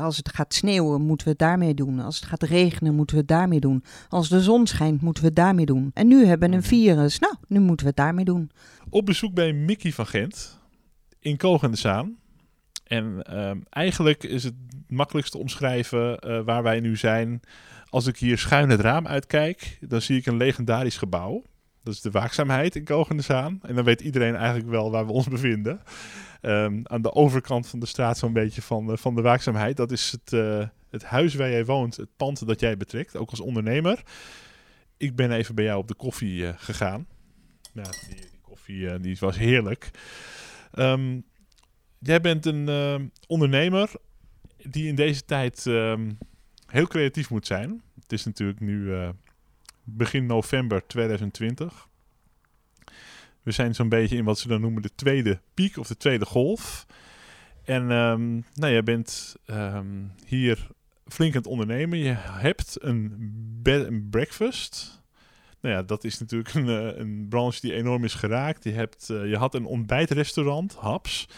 Als het gaat sneeuwen, moeten we het daarmee doen. Als het gaat regenen, moeten we het daarmee doen. Als de zon schijnt, moeten we het daarmee doen. En nu hebben we een virus. Nou, nu moeten we het daarmee doen. Op bezoek bij Mickey van Gent in Zaan. En ehm, eigenlijk is het makkelijkst te omschrijven eh, waar wij nu zijn. Als ik hier schuin het raam uitkijk, dan zie ik een legendarisch gebouw. Is de waakzaamheid in Zaan. En dan weet iedereen eigenlijk wel waar we ons bevinden. Ehm, aan de overkant van de straat zo'n beetje van, uh, van de waakzaamheid. Dat is het, uh, het huis waar jij woont, het pand dat jij betrekt, ook als ondernemer. Ik ben even bij jou op de koffie uh, gegaan. Ja, die, die koffie die was heerlijk. Um, jij bent een ondernemer die in deze tijd um, heel creatief moet zijn. Het is natuurlijk nu begin november 2020. We zijn zo'n beetje in wat ze dan noemen de tweede piek of de tweede golf. En um, nou, jij bent um, hier flink aan het ondernemen. Je hebt een bed and breakfast. Nou ja, dat is natuurlijk een, eh, een branche die enorm is geraakt. Je, hebt, uh, je had een ontbijtrestaurant, Haps.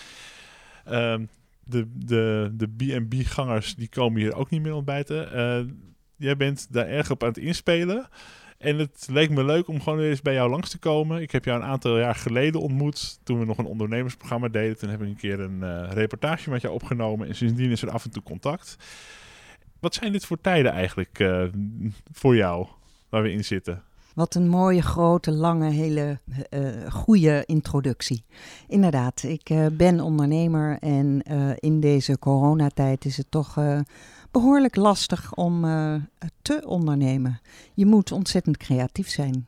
Um, de, de, de B&B-gangers die komen hier ook niet meer ontbijten. Uh, jij bent daar erg op aan het inspelen. En het leek me leuk om gewoon weer eens bij jou langs te komen. Ik heb jou een aantal jaar geleden ontmoet. Toen we nog een ondernemersprogramma deden. Toen heb ik een keer een uh, reportage met jou opgenomen. En sindsdien is er af en toe contact. Wat zijn dit voor tijden eigenlijk uh, voor jou, waar we in zitten? Wat een mooie, grote, lange, hele uh, goede introductie. Inderdaad, ik ben ondernemer en in deze coronatijd is het toch behoorlijk lastig om uh, te ondernemen. Je moet ontzettend creatief zijn.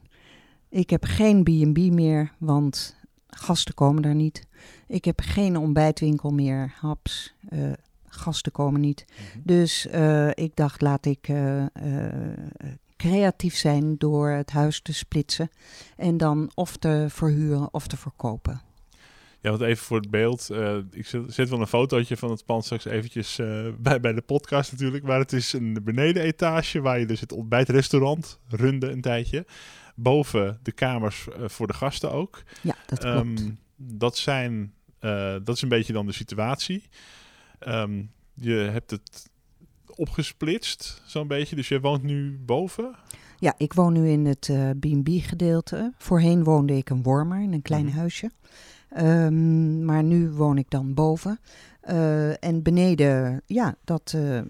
Ik heb geen B&B meer, want gasten komen daar niet. Ik heb geen ontbijtwinkel meer, haps. Uh, gasten komen niet. Mm -hmm. Dus uh, ik dacht, laat ik creatief zijn door het huis te splitsen. En dan of te verhuren of te verkopen. Ja, want even voor het beeld. Uh, ik zet, zet, wel een fotootje van het pand straks eventjes uh, bij, bij de podcast natuurlijk. Maar het is een benedenetage waar je dus het ontbijtrestaurant runde een tijdje. Boven de kamers uh, voor de gasten ook. Ja, dat klopt. Um, dat, zijn, dat is een beetje dan de situatie. Um, je hebt het opgesplitst zo'n beetje. Dus je woont nu boven? Ja, ik woon nu in het B&B gedeelte. Voorheen woonde ik een Wormer in een klein mm. huisje. Um, maar nu woon ik dan boven. Uh, en beneden, ja, dat uh, uh,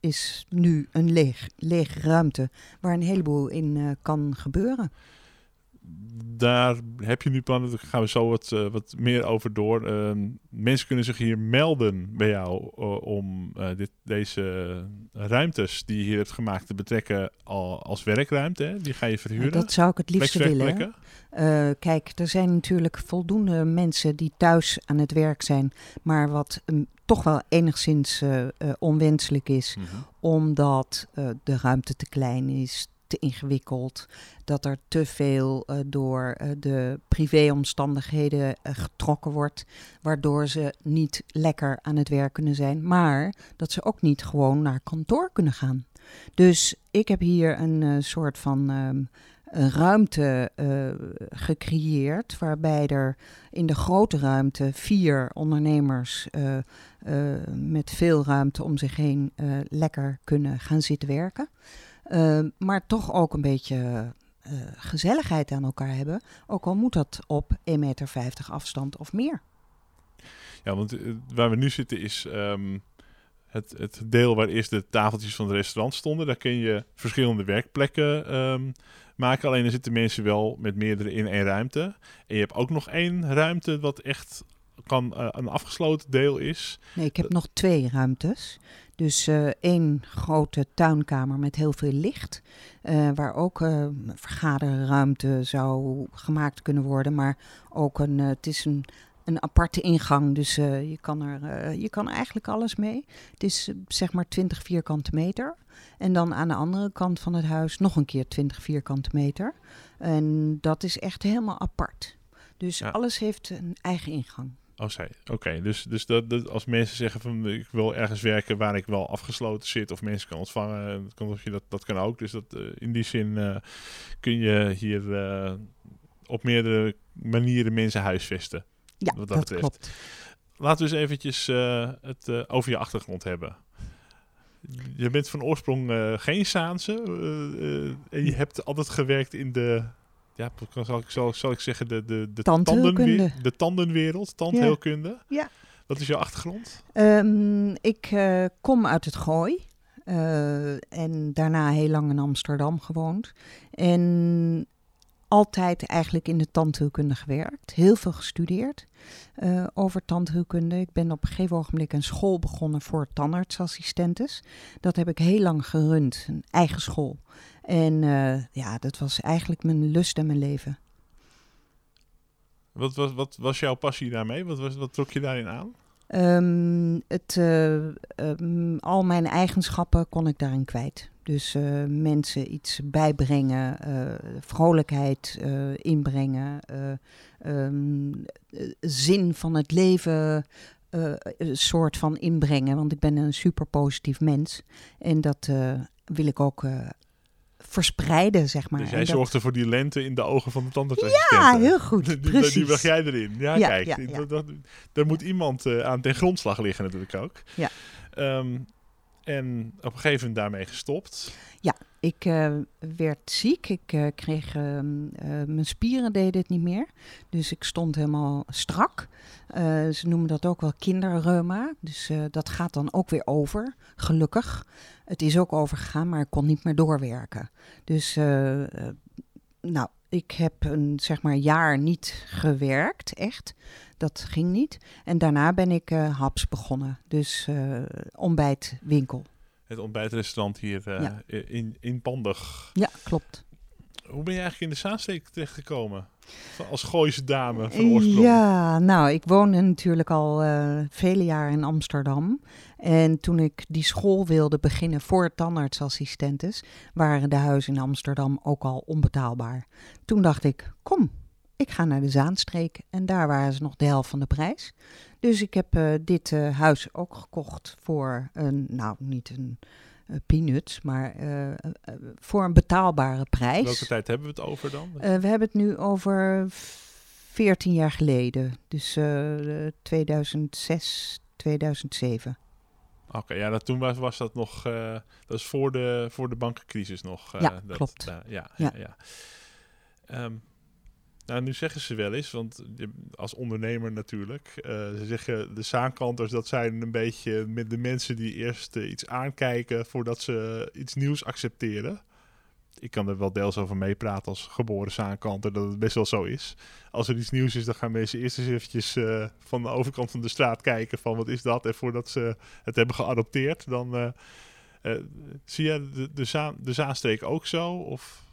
is nu een leeg, lege ruimte waar een heleboel in kan gebeuren. Daar heb je nu plannen, daar gaan we zo wat, wat meer over door. Ehm, mensen kunnen zich hier melden bij jou om dit, deze ruimtes die je hier hebt gemaakt te betrekken al, als werkruimte. Hè? Die ga je verhuren. dat zou ik het liefst willen. Kijk, er zijn natuurlijk voldoende mensen die thuis aan het werk zijn, maar wat um, toch wel enigszins onwenselijk is, mm -hmm. omdat de ruimte te klein is, te ingewikkeld, dat er te veel door de privéomstandigheden getrokken wordt, waardoor ze niet lekker aan het werk kunnen zijn, maar dat ze ook niet gewoon naar kantoor kunnen gaan. Dus ik heb hier een soort van een ruimte gecreëerd waarbij er in de grote ruimte vier ondernemers met veel ruimte om zich heen lekker kunnen gaan zitten werken. Maar toch ook een beetje gezelligheid aan elkaar hebben, ook al moet dat op 1,50 meter afstand of meer. Ja, want waar we nu zitten is um, het, het deel waar eerst de tafeltjes van het restaurant stonden. Daar kun je verschillende werkplekken um, maken. Alleen er zitten mensen wel met meerdere in één ruimte. En je hebt ook nog één ruimte wat echt kan, uh, een afgesloten deel is. Nee, ik heb nog twee ruimtes. Dus uh, één grote tuinkamer met heel veel licht. Uh, waar ook vergaderruimte zou gemaakt kunnen worden. Maar ook een, het is een een aparte ingang. Dus je, kan er, je kan eigenlijk alles mee. Het is zeg maar 20 vierkante meter. En dan aan de andere kant van het huis nog een keer 20 vierkante meter. En dat is echt helemaal apart. Dus ja. alles heeft een eigen ingang. Oh, Oké, okay. dus, dus dat, dat, als mensen zeggen van ik wil ergens werken waar ik wel afgesloten zit of mensen kan ontvangen, dat kan, dat, dat kan ook. Dus dat, in die zin kun je hier op meerdere manieren mensen huisvesten. Ja, wat dat, dat betreft. klopt. Laten we eens eventjes het over je achtergrond hebben. Je bent van oorsprong geen Saanse. en je hebt altijd gewerkt in de ja, zal ik, zal, zal ik zeggen, de, de, de, tandenwereld, de tandenwereld, tandheelkunde. Ja. Wat is jouw achtergrond? Um, ik uh, kom uit het Gooi. Uh, en daarna heel lang in Amsterdam gewoond. En altijd eigenlijk in de tandheelkunde gewerkt. Heel veel gestudeerd uh, over tandheelkunde. Ik ben op een gegeven ogenblik een school begonnen voor tandartsassistentes. Dat heb ik heel lang gerund, een eigen school. En uh, ja, dat was eigenlijk mijn lust en mijn leven. Wat was, wat was jouw passie daarmee? Wat, was, wat trok je daarin aan? Um, het, uh, um, al mijn eigenschappen kon ik daarin kwijt. Dus uh, mensen iets bijbrengen, uh, vrolijkheid inbrengen, um, zin van het leven een soort van inbrengen. Want ik ben een super positief mens en dat wil ik ook verspreiden, zeg maar. Dus jij zorgde voor die lente in de ogen van de tandartsassistenten. Ja, heel goed, die, precies. Die bracht jij erin. Ja, ja kijk, ja, Dat, daar moet iemand uh, aan ten grondslag liggen natuurlijk ook. Ja. Um, en op een gegeven moment daarmee gestopt. Ja, ik uh, werd ziek. Ik uh, kreeg, uh, mijn spieren deden het niet meer. Dus ik stond helemaal strak. ze noemen dat ook wel kinderreuma. Dus dat gaat dan ook weer over, gelukkig. Het is ook overgegaan, maar ik kon niet meer doorwerken. Dus, nou, ik heb een zeg maar jaar niet gewerkt, echt. Dat ging niet. En daarna ben ik haps begonnen. Dus ontbijtwinkel. Het ontbijtrestaurant hier ja. in, in Pandig. Ja, klopt. Hoe ben je eigenlijk in de Zaanstreek terechtgekomen? Als Gooise dame van oorsprong. Ja, nou, ik woonde natuurlijk al uh, vele jaren in Amsterdam. En toen ik die school wilde beginnen voor tandartsassistentes, waren de huizen in Amsterdam ook al onbetaalbaar. Toen dacht ik, kom, ik ga naar de Zaanstreek en daar waren ze nog de helft van de prijs. Dus ik heb uh, dit uh, huis ook gekocht voor een, nou niet een uh, peanuts, maar voor een betaalbare prijs. Welke tijd hebben we het over dan? we hebben het nu over 14 jaar geleden, dus 2006, 2007. Oké, okay, ja, dat, toen was, was dat nog, dat is voor de, voor de bankencrisis nog. ja, dat, klopt. ja, ja, ja. ja. Um, nou, nu zeggen ze wel eens, want als ondernemer natuurlijk, uh, ze zeggen de zaankanters, dat zijn een beetje met de mensen die eerst uh, iets aankijken voordat ze iets nieuws accepteren. Ik kan er wel deels over meepraten als geboren zaankanter, dat het best wel zo is. Als er iets nieuws is, dan gaan mensen eerst eens eventjes uh, van de overkant van de straat kijken van wat is dat. En voordat ze het hebben geadopteerd, dan zie je de, de, Zaan, de Zaanstreek ook zo? Of...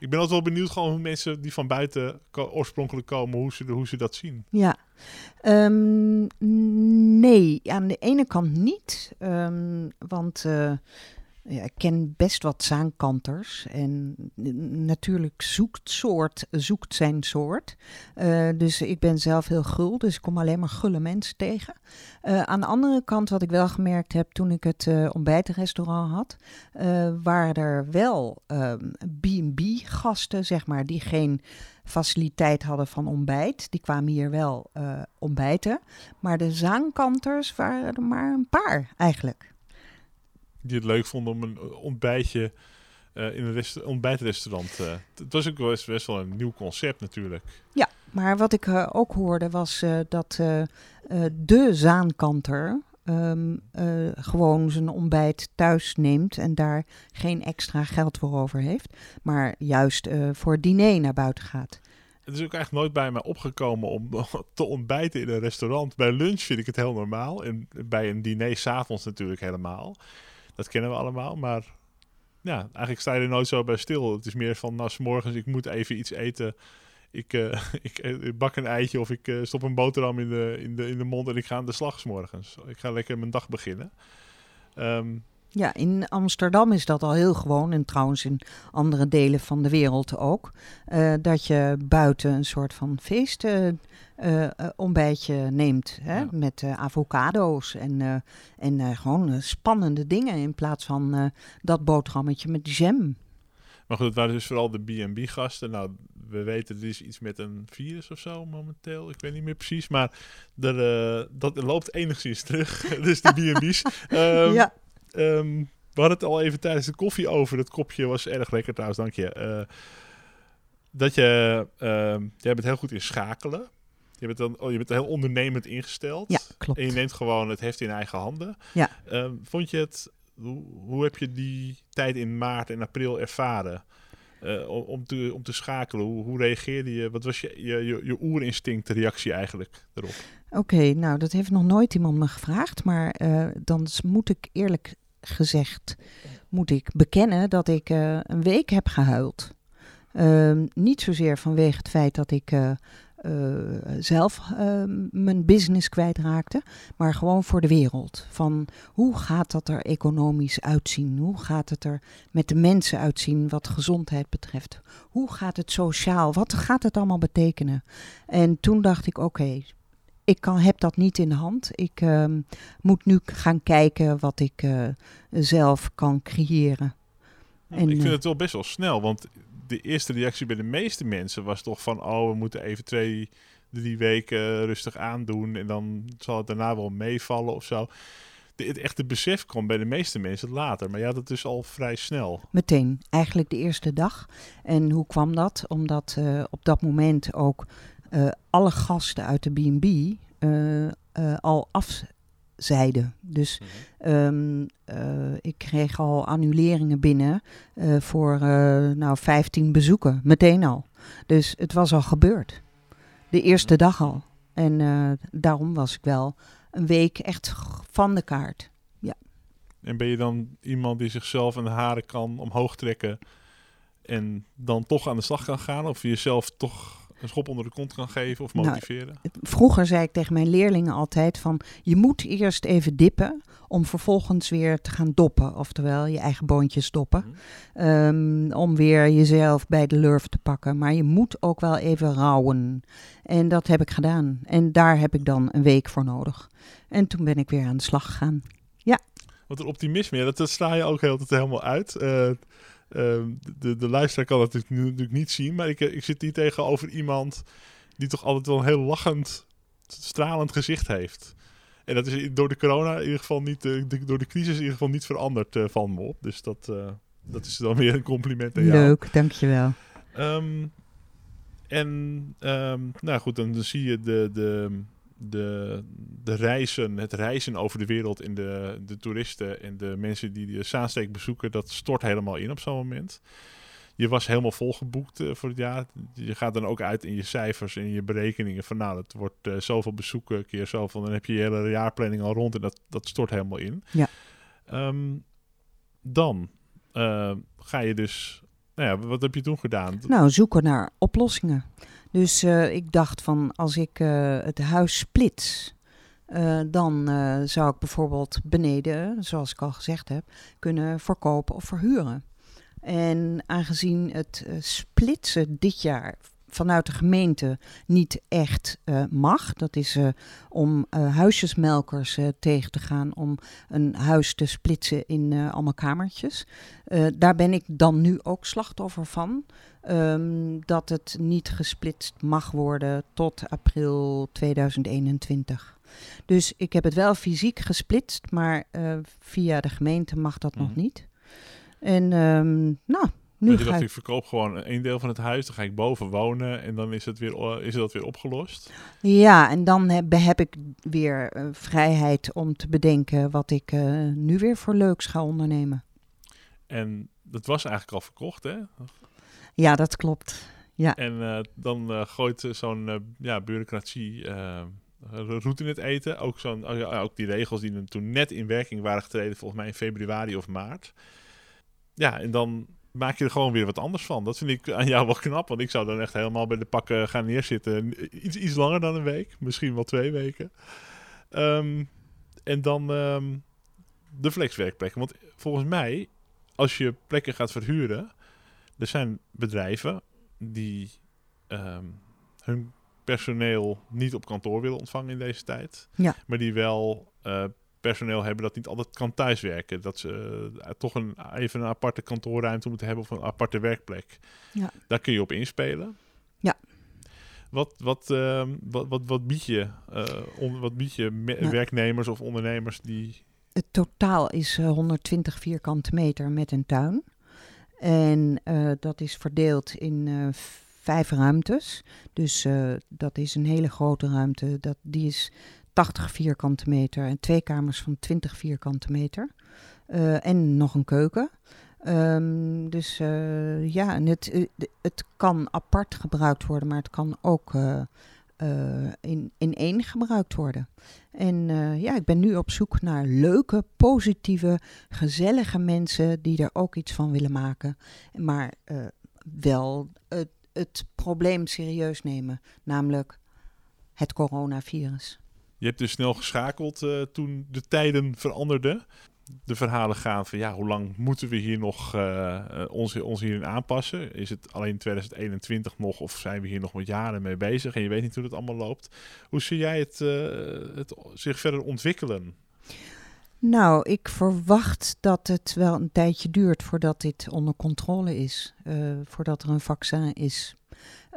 Ik ben altijd wel benieuwd gewoon hoe mensen die van buiten oorspronkelijk komen, hoe ze, hoe ze dat zien. Ja, um, nee, aan de ene kant niet. Um, want uh, ja, ik ken best wat zaankanters. En natuurlijk zoekt soort, zoekt zijn soort. Uh, dus ik ben zelf heel gul, dus ik kom alleen maar gulle mensen tegen. Uh, aan de andere kant, wat ik wel gemerkt heb toen ik het uh, ontbijtenrestaurant had, waren er wel B&B-gasten, ehm, zeg maar, die geen faciliteit hadden van ontbijt. Die kwamen hier wel ontbijten. Maar de zaankanters waren er maar een paar eigenlijk die het leuk vonden om een ontbijtje uh, in een ontbijtrestaurant. Uh, het was ook best, best wel een nieuw concept natuurlijk. Ja, maar wat ik uh, ook hoorde was dat de zaankanter um, gewoon zijn ontbijt thuis neemt en daar geen extra geld voor over heeft, maar juist voor diner naar buiten gaat. Het is ook echt nooit bij mij opgekomen om te ontbijten in een restaurant. Bij lunch vind ik het heel normaal en bij een diner s'avonds natuurlijk helemaal. Dat kennen we allemaal, maar ja, eigenlijk sta je er nooit zo bij stil. Het is meer van, nou, s morgens, ik moet even iets eten. Ik, uh, ik, ik, bak een eitje of ik uh, stop een boterham in de, in, de, in de mond en ik ga aan de slag s morgens. Ik ga lekker mijn dag beginnen. Um, ja, in Amsterdam is dat al heel gewoon en trouwens in andere delen van de wereld ook. Uh, dat je buiten een soort van feest uh, uh, ontbijtje neemt. Hè? Ja. Met avocado's en, en gewoon spannende dingen in plaats van dat boterhammetje met jam. Maar goed, het waren dus vooral de B&B-gasten. Nou, we weten, er is iets met een virus of zo momenteel. Ik weet niet meer precies, maar er, dat loopt enigszins terug. dus de B&B's. Um, ja. Ehm, we hadden het al even tijdens de koffie over. Het kopje was erg lekker trouwens, dank je. Uh, dat je, uh, jij bent heel goed in schakelen. Je bent, dan, oh, je bent heel ondernemend ingesteld. Ja, klopt. En je neemt gewoon het heft in eigen handen. Ja. Uh, vond je het, hoe, hoe, heb je die tijd in maart en april ervaren? Uh, om, te, om te schakelen, hoe, hoe reageerde je? Wat was je, je, je, je oerinstinct reactie eigenlijk erop? Oké, nou dat heeft nog nooit iemand me gevraagd, maar uh, dan moet ik eerlijk gezegd, moet ik bekennen dat ik uh, een week heb gehuild. Uh, niet zozeer vanwege het feit dat ik uh, zelf ehm, mijn business kwijtraakte, maar gewoon voor de wereld. Van hoe gaat dat er economisch uitzien? Hoe gaat het er met de mensen uitzien wat gezondheid betreft? Hoe gaat het sociaal? Wat gaat het allemaal betekenen? En toen dacht ik, oké, ik kan, heb dat niet in de hand. Ik uh, moet nu gaan kijken wat ik uh, zelf kan creëren. En, ik vind het wel best wel snel, want de eerste reactie bij de meeste mensen was toch van... oh, we moeten even twee, drie weken rustig aandoen... en dan zal het daarna wel meevallen of zo. De, het echte besef kwam bij de meeste mensen later. Maar ja, dat is al vrij snel. Meteen, eigenlijk de eerste dag. En hoe kwam dat? Omdat uh, op dat moment ook uh, alle gasten uit de B&B uh, uh, al afzeiden. Dus um, ik kreeg al annuleringen binnen voor nou, 15 bezoeken, meteen al. Dus het was al gebeurd. De eerste dag al. En daarom was ik wel een week echt van de kaart. Ja. En ben je dan iemand die zichzelf aan de haren kan omhoog trekken en dan toch aan de slag kan gaan? Of jezelf toch een schop onder de kont kan geven of motiveren? Nou, vroeger zei ik tegen mijn leerlingen altijd van... je moet eerst even dippen om vervolgens weer te gaan doppen. Oftewel, je eigen boontjes doppen. Mm. Um, om weer jezelf bij de lurf te pakken. Maar je moet ook wel even rouwen. En dat heb ik gedaan. En daar heb ik dan een week voor nodig. En toen ben ik weer aan de slag gegaan. Ja. Wat een optimisme. Ja, dat, dat sla je ook heel, helemaal uit. Uh, Uh, de, de luisteraar kan dat natuurlijk, natuurlijk niet zien, maar ik, ik zit hier tegenover iemand die toch altijd wel een heel lachend, stralend gezicht heeft. En dat is door de corona in ieder geval niet, de, door de crisis in ieder geval niet veranderd uh, van me op. Dus dat, uh, dat is dan weer een compliment aan jou. Leuk, dankjewel. Um, en um, nou goed, dan, dan zie je de, de, de, de reizen, het reizen over de wereld in de, de toeristen en de mensen die de Zaansteek bezoeken, dat stort helemaal in op zo'n moment. Je was helemaal volgeboekt uh, voor het jaar. Je gaat dan ook uit in je cijfers en je berekeningen van nou, het wordt uh, zoveel bezoeken, keer zoveel. Dan heb je je hele jaarplanning al rond en dat, dat stort helemaal in. Ja. Um, dan uh, ga je dus, nou ja, wat heb je toen gedaan? Nou, zoeken naar oplossingen. Dus uh, ik dacht van als ik uh, het huis splits, uh, dan zou ik bijvoorbeeld beneden, zoals ik al gezegd heb, kunnen verkopen of verhuren. En aangezien het splitsen dit jaar vanuit de gemeente niet echt uh, mag. Dat is uh, om uh, huisjesmelkers tegen te gaan, om een huis te splitsen in allemaal kamertjes. daar ben ik dan nu ook slachtoffer van. Um, dat het niet gesplitst mag worden tot april 2021. Dus ik heb het wel fysiek gesplitst, maar via de gemeente mag dat mm. nog niet. En um, nou, nu je dacht, ik... ik verkoop gewoon een deel van het huis, dan ga ik boven wonen en dan is, het weer, is dat weer opgelost. Ja, en dan heb, heb ik weer uh, vrijheid om te bedenken wat ik uh, nu weer voor leuks ga ondernemen. En dat was eigenlijk al verkocht, hè? Ja, dat klopt. Ja. En uh, dan gooit zo'n ja, bureaucratie roet in het eten. Ook, zo'n, ook die regels die toen net in werking waren getreden, volgens mij in februari of maart. Ja, en dan maak je er gewoon weer wat anders van. Dat vind ik aan jou wel knap, want ik zou dan echt helemaal bij de pakken gaan neerzitten. Iets, iets langer dan een week, misschien wel twee weken. Um, en dan um, de flexwerkplekken. Want volgens mij, als je plekken gaat verhuren, er zijn bedrijven die um, hun personeel niet op kantoor willen ontvangen in deze tijd. Ja. Maar die wel uh, personeel hebben dat niet altijd kan thuiswerken. Dat ze uh, toch een, even een aparte kantoorruimte moeten hebben of een aparte werkplek. Ja. Daar kun je op inspelen. Ja. Wat, wat, uh, wat, wat, wat bied je, uh, on, wat bied je Nou. werknemers of ondernemers die het totaal is 120 vierkante meter met een tuin. En dat is verdeeld in vijf ruimtes. Dus dat is een hele grote ruimte. Dat, die is 80 vierkante meter en twee kamers van 20 vierkante meter. en nog een keuken. Um, dus uh, ja, het, eh, het kan apart gebruikt worden, maar het kan ook in, in één gebruikt worden. En ja, ik ben nu op zoek naar leuke, positieve, gezellige mensen die er ook iets van willen maken. Maar wel het, het probleem serieus nemen, namelijk het coronavirus. Je hebt dus snel geschakeld toen de tijden veranderden de verhalen gaan van ja, hoe lang moeten we hier nog uh, ons, ons hierin aanpassen? Is het alleen 2021 nog of zijn we hier nog met jaren mee bezig en je weet niet hoe het allemaal loopt? Hoe zie jij het, het zich verder ontwikkelen? Nou, ik verwacht dat het wel een tijdje duurt voordat dit onder controle is, voordat er een vaccin is.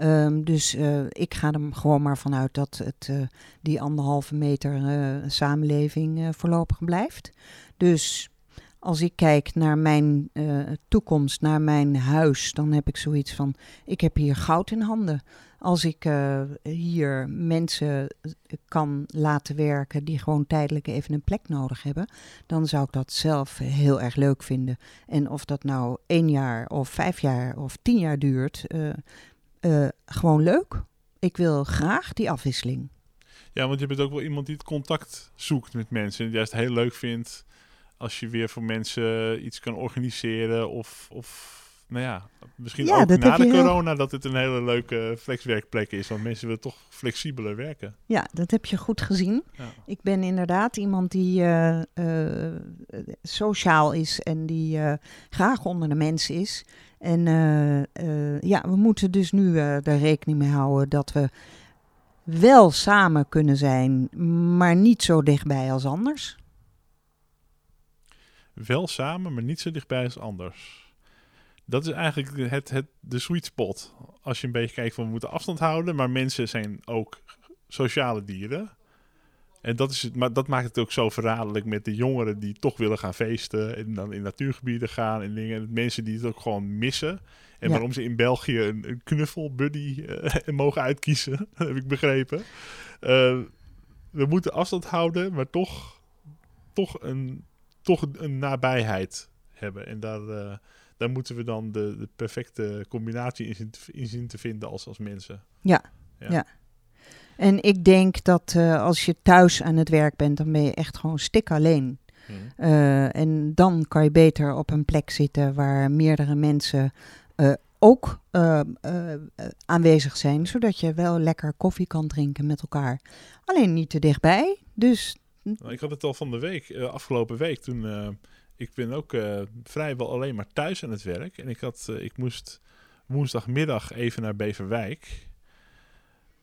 Um, dus uh, ik ga er gewoon maar vanuit dat het, uh, die anderhalve meter uh, samenleving voorlopig blijft. Dus als ik kijk naar mijn toekomst, naar mijn huis, dan heb ik zoiets van: ik heb hier goud in handen. Als ik hier mensen kan laten werken die gewoon tijdelijk even een plek nodig hebben, dan zou ik dat zelf heel erg leuk vinden. En of dat nou één jaar of vijf jaar of tien jaar duurt, uh, gewoon leuk. Ik wil graag die afwisseling. Ja, want je bent ook wel iemand die het contact zoekt met mensen en het juist heel leuk vindt als je weer voor mensen iets kan organiseren of, of nou ja, misschien ook na de corona dat het een hele leuke flexwerkplek is. Want mensen willen toch flexibeler werken. Ja, dat heb je goed gezien. Ja. Ik ben inderdaad iemand die uh, uh, sociaal is en die uh, graag onder de mensen is. En ja, we moeten dus nu er rekening mee houden dat we wel samen kunnen zijn, maar niet zo dichtbij als anders wel samen, maar niet zo dichtbij als anders. Dat is eigenlijk het, het, de sweet spot. Als je een beetje kijkt van we moeten afstand houden, maar mensen zijn ook sociale dieren. En dat, is het, maar dat maakt het ook zo verraderlijk met de jongeren die toch willen gaan feesten. En dan in natuurgebieden gaan en dingen. Mensen die het ook gewoon missen. En waarom ze in België een, een knuffelbuddy uh, mogen uitkiezen, heb ik begrepen. Uh, we moeten afstand houden, maar toch, toch een toch een nabijheid hebben. En daar, uh, daar moeten we dan de, de perfecte combinatie in zien, in zien te vinden als, als mensen. Ja, ja. ja. En ik denk dat uh, als je thuis aan het werk bent, dan ben je echt gewoon stik alleen. Hmm. Uh, en dan kan je beter op een plek zitten waar meerdere mensen ook aanwezig zijn, zodat je wel lekker koffie kan drinken met elkaar. Alleen niet te dichtbij. Dus nou, ik had het al van de week, afgelopen week, toen ik ben ook vrijwel alleen maar thuis aan het werk. En ik, had, ik moest woensdagmiddag even naar Beverwijk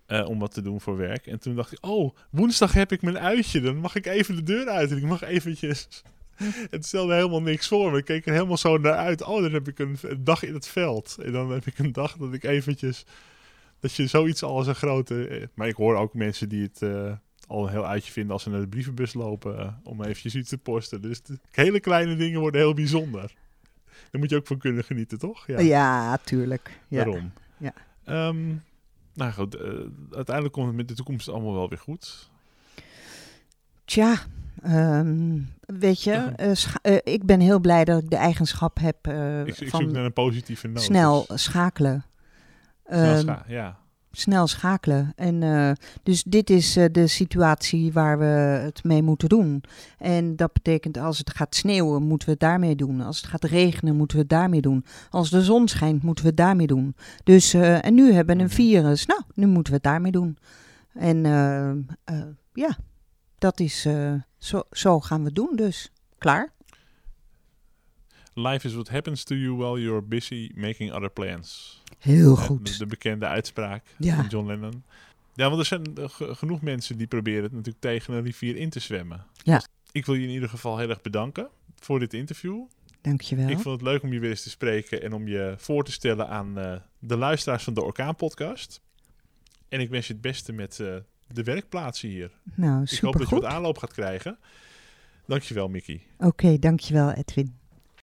om wat te doen voor werk. En toen dacht ik, oh, woensdag heb ik mijn uitje, dan mag ik even de deur uit en ik mag eventjes... Het stelde helemaal niks voor me. Ik keek er helemaal zo naar uit. Oh, dan heb ik een, een, dag in het veld. En dan heb ik een dag dat ik eventjes... Dat je zoiets al als een grote... Maar ik hoor ook mensen die het al een heel uitje vinden als ze naar de brievenbus lopen uh, om eventjes iets te posten. Dus de hele kleine dingen worden heel bijzonder. Daar moet je ook van kunnen genieten, toch? Ja, ja tuurlijk. Ja. Waarom? Ja. Um, nou goed, uh, uiteindelijk komt het met de toekomst allemaal wel weer goed. Tja, um, weet je, uh, ik ben heel blij dat ik de eigenschap heb ik, ik van naar een positieve noot. snel schakelen. Snel ehm, scha ja snel schakelen. En uh, dus dit is uh, de situatie waar we het mee moeten doen. En dat betekent als het gaat sneeuwen, moeten we het daarmee doen. Als het gaat regenen, moeten we het daarmee doen. Als de zon schijnt, moeten we het daarmee doen. Dus, uh, en nu hebben we een virus. Nou, nu moeten we het daarmee doen. En ja, dat is, zo, zo gaan we het doen dus. Klaar. Life is what happens to you while you're busy making other plans. Heel goed. De, bekende uitspraak van John Lennon. Ja, want er zijn genoeg mensen die proberen het natuurlijk tegen een rivier in te zwemmen. Ja. Dus ik wil je in ieder geval heel erg bedanken voor dit interview. Dankjewel. Ik vond het leuk om je weer eens te spreken en om je voor te stellen aan uh, de luisteraars van de Orkaan Podcast. En ik wens je het beste met uh, de werkplaatsen hier. Nou, Ik hoop dat je wat aanloop gaat krijgen. Dankjewel, Mickey. Oké, dankjewel, Edwin.